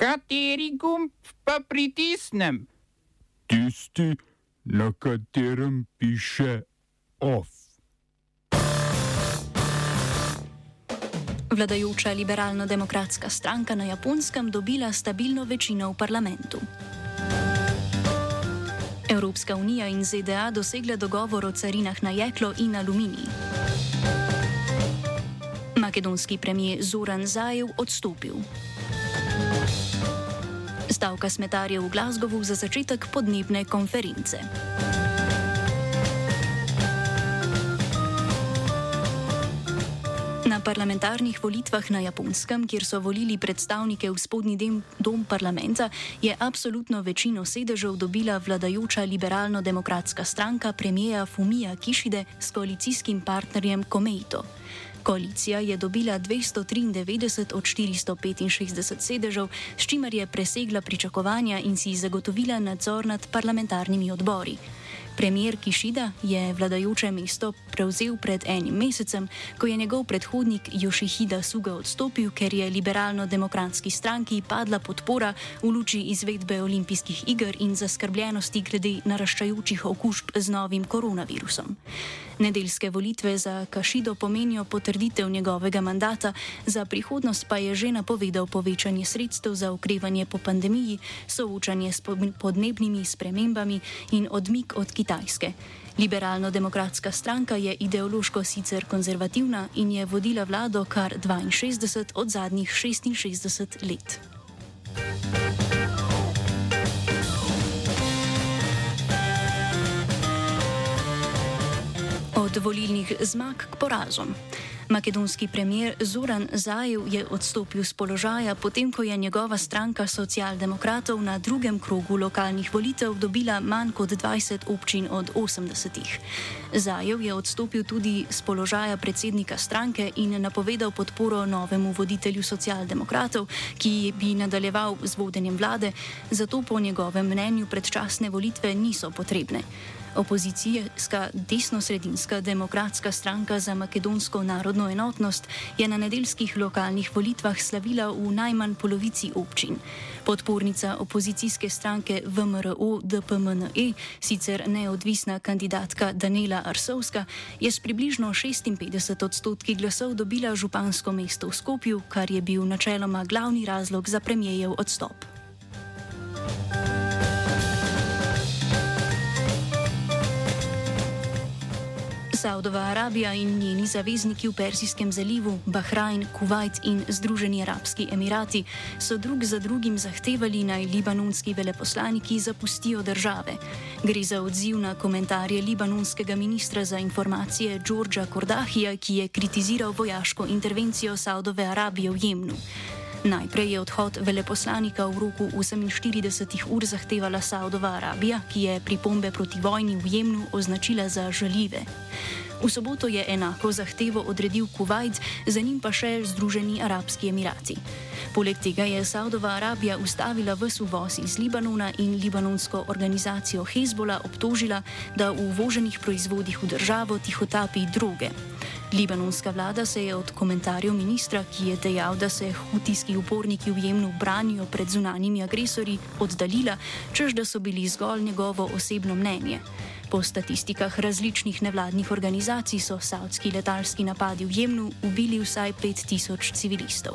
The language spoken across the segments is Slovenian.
Kateri gumb pa pritisnem? Tisti, na katerem piše OF. Vladajoča liberalno-demokratska stranka na japonskem dobila stabilno večino v parlamentu. Evropska unija in ZDA dosegle dogovor o carinah na jeklo in aluminij. Makedonski premijer Zoran Zajev odstopil. Stavka smetarjev v Glasgowu za začetek podnebne konference. Na parlamentarnih volitvah na Japonskem, kjer so volili predstavnike v spodnji dom parlamenta, je absolutno večino sedežev dobila vladajoča liberalno-demokratska stranka premijeja Fumija Kišide s koalicijskim partnerjem Komeito. Koalicija je dobila 293 od 465 sedežev, s čimer je presegla pričakovanja in si zagotovila nadzor nad parlamentarnimi odbori. Premijer Kišida je vladajoče mesto prevzel pred enim mesecem, ko je njegov predhodnik Jošihida Suga odstopil, ker je liberalno-demokratski stranki padla podpora v luči izvedbe olimpijskih iger in zaskrbljenosti glede naraščajočih okužb z novim koronavirusom. Nedeljske volitve za Kašido pomenijo potrditev njegovega mandata, za prihodnost pa je že napovedal povečanje sredstev za okrevanje po pandemiji, soočanje s podnebnimi spremembami in odmik od Kitajske. Liberalno-demokratska stranka je ideološko sicer konzervativna in je vodila vlado kar 62 od zadnjih 66 let. Od volilnih zmag k porazom. Makedonski premier Zoran Zajev je odstopil z položaja, potem ko je njegova stranka socialdemokratov na drugem krogu lokalnih volitev dobila manj kot 20 občin od 80. Zajev je odstopil tudi z položaja predsednika stranke in napovedal podporo novemu voditelju socialdemokratov, ki bi nadaljeval z vodenjem vlade, zato po njegovem mnenju predčasne volitve niso potrebne. Opozicijska desno-sredinska demokratska stranka za makedonsko narodno enotnost je na nedeljskih lokalnih volitvah slavila v najmanj polovici občin. Podpornica opozicijske stranke VMRO DPMNE, sicer neodvisna kandidatka Daniela Arsovska, je s približno 56 odstotki glasov dobila župansko mesto v Skopju, kar je bil načeloma glavni razlog za premijejev odstop. Saudova Arabija in njeni zavezniki v Persijskem zalivu, Bahrajn, Kuwait in Združeni arabski emirati so drug za drugim zahtevali naj libanonski veleposlaniki zapustijo države. Gre za odziv na komentarje libanonskega ministra za informacije Džordža Kordahija, ki je kritiziral vojaško intervencijo Saudove Arabije v Jemnu. Najprej je odhod veleposlanika v roku 48 ur zahtevala Saudova Arabija, ki je pripombe proti vojni v Jemnu označila za žaljive. V soboto je enako zahtevo odredil Kuwait, za njim pa še Združeni arabski emirati. Poleg tega je Saudova Arabija ustavila vse uvoz iz Libanona in libanonsko organizacijo Hezbola obtožila, da v uvoženih proizvodih v državo tihotapi droge. Libanonska vlada se je od komentarjev ministra, ki je dejal, da se hutijski uporniki v Jemnu branijo pred zunanjimi agresorji, oddaljila, čež da so bili zgolj njegovo osebno mnenje. Po statistikah različnih nevladnih organizacij so savdski letalski napadi v Jemnu ubili vsaj 5000 civilistov.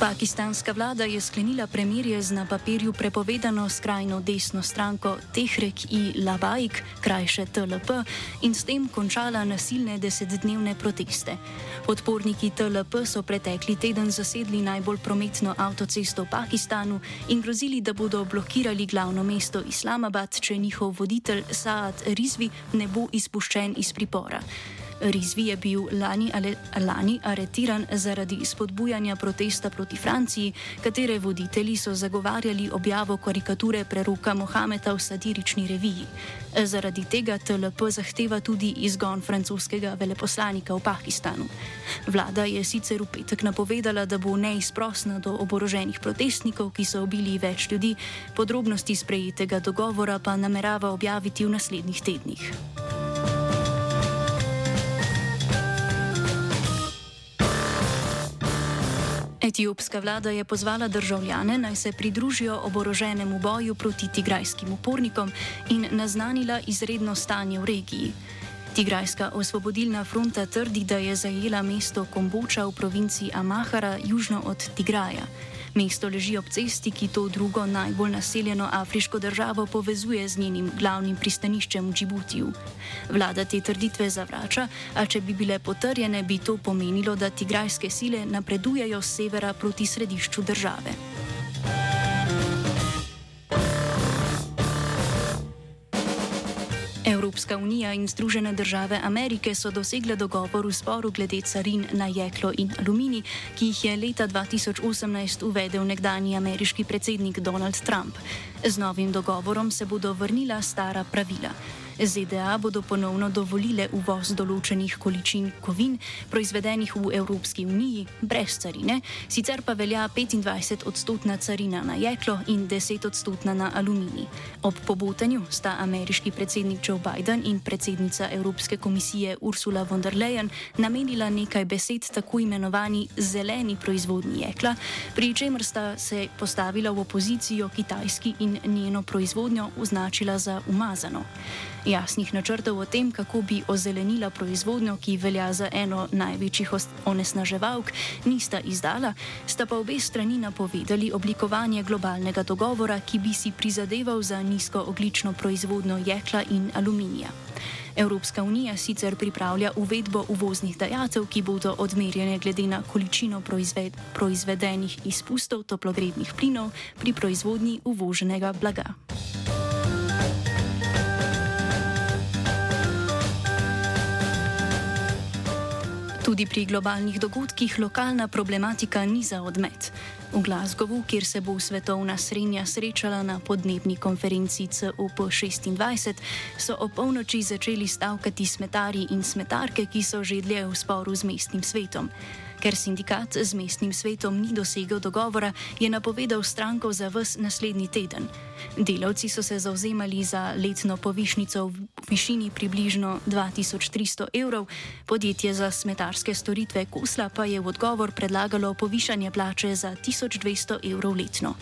Pakistanska vlada je sklenila premirje z na papirju prepovedano skrajno desno stranko Tehrek i Labaik, krajše TLP, in s tem končala nasilne desetdnevne proteste. Podporniki TLP so pretekli teden zasedli najbolj prometno avtocesto v Pakistanu in grozili, da bodo blokirali glavno mesto Islamabad, če njihov voditelj Saad Rizvi ne bo izpuščen iz pripora. Rizvi je bil lani, ale, lani aretiran zaradi spodbujanja protesta proti Franciji, katere voditelji so zagovarjali objavo karikature preroka Mohameda v satirični reviji. Zaradi tega TLP zahteva tudi izgon francoskega veleposlanika v Pakistanu. Vlada je sicer v petek napovedala, da bo neizprosna do oboroženih protestnikov, ki so ubili več ljudi, podrobnosti sprejetega dogovora pa namerava objaviti v naslednjih tednih. Etiopska vlada je pozvala državljane naj se pridružijo oboroženemu boju proti tigrajskim upornikom in naznanila izredno stanje v regiji. Tigrajska osvobodilna fronta trdi, da je zajela mesto Komboča v provinciji Amahara južno od Tigraja. Mesto leži ob cesti, ki to drugo najbolj naseljeno afriško državo povezuje z njenim glavnim pristaniščem v Džibutiju. Vlada te trditve zavrača, a če bi bile potrjene, bi to pomenilo, da tigrajske sile napredujejo z severa proti središču države. Evropska unija in Združene države Amerike so dosegle dogovor v sporu glede carin na jeklo in aluminij, ki jih je leta 2018 uvedel nekdani ameriški predsednik Donald Trump. Z novim dogovorom se bodo vrnila stara pravila. ZDA bodo ponovno dovolile uvoz določenih količin kovin, proizvedenih v Evropski uniji, brez carine, sicer pa velja 25-odstotna carina na jeklo in 10-odstotna na aluminij. Ob pobotanju sta ameriški predsednik Joe Biden in predsednica Evropske komisije Ursula von der Leyen namenila nekaj besed tako imenovani zeleni proizvodnji jekla, pri čemer sta se postavila v opozicijo Kitajski in njeno proizvodnjo označila za umazano. Jasnih načrtov o tem, kako bi ozelenila proizvodnjo, ki velja za eno največjih onesnaževalk, nista izdala, sta pa obe strani napovedali oblikovanje globalnega dogovora, ki bi si prizadeval za nizkooglično proizvodnjo jekla in aluminija. Evropska unija sicer pripravlja uvedbo uvoznih dajatev, ki bodo odmerjene glede na količino proizved proizvedenih izpustov toplogrednih plinov pri proizvodnji uvoženega blaga. Tudi pri globalnih dogodkih lokalna problematika ni za odmet. V Glasgowu, kjer se bo svetovna srednja srečala na podnebni konferenci COP26, so o polnoči začeli stavkati smetari in smetarke, ki so že dlje v sporu z mestnim svetom. Ker sindikat z mestnim svetom ni dosegel dogovora, je napovedal stranko za vse naslednji teden. Delavci so se zauzemali za letno povišnico v višini približno 2300 evrov, podjetje za smetarske storitve Kusla pa je v odgovor predlagalo povišanje plače za 1200 evrov letno.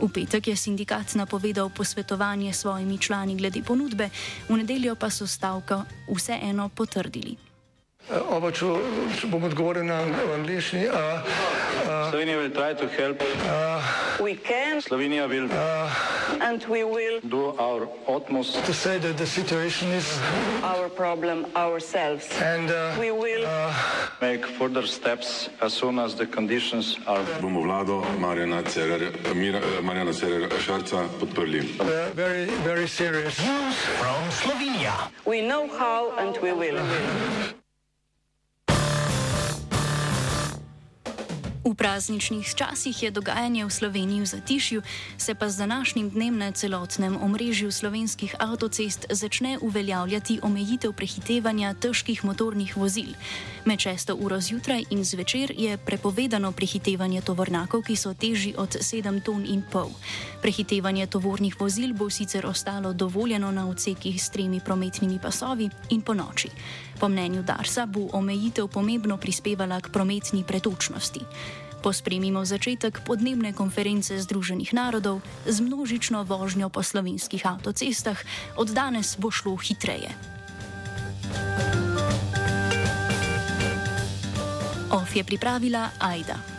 V petek je sindikat napovedal posvetovanje s svojimi člani glede ponudbe, v nedeljo pa so stavko vseeno potrdili. Oba, če, če bom odgovoril na angliški. Slovenija bo poskušala pomagati. Slovenija bo naredila naš utmost, da bo rekla, da je situacija naš problem, naš. In mi bomo naredili nadaljnje korake, as soon as the conditions are. Bomo vlado Marjana Cererera Šarca podprli. Very, very serious. News from Slovenija. We know how and we will. V prazničnih časih je dogajanje v Sloveniji v zatišju, se pa z današnjim dnem na celotnem omrežju slovenskih avtocest začne uveljavljati omejitev prehitevanja težkih motornih vozil. Med 6. uro zjutraj in zvečer je prepovedano prehitevanje tovornjakov, ki so težji od 7 ton in pol. Prehitevanje tovornih vozil bo sicer ostalo dovoljeno na odsekih s tremi prometnimi pasovi in po noči. Po mnenju Darsa bo omejitev pomembno prispevala k prometni pretočnosti. Pospremimo začetek podnebne konference Združenih narodov z množično vožnjo po slovenskih avtocestah, od danes bo šlo hitreje. OF je pripravila Aida.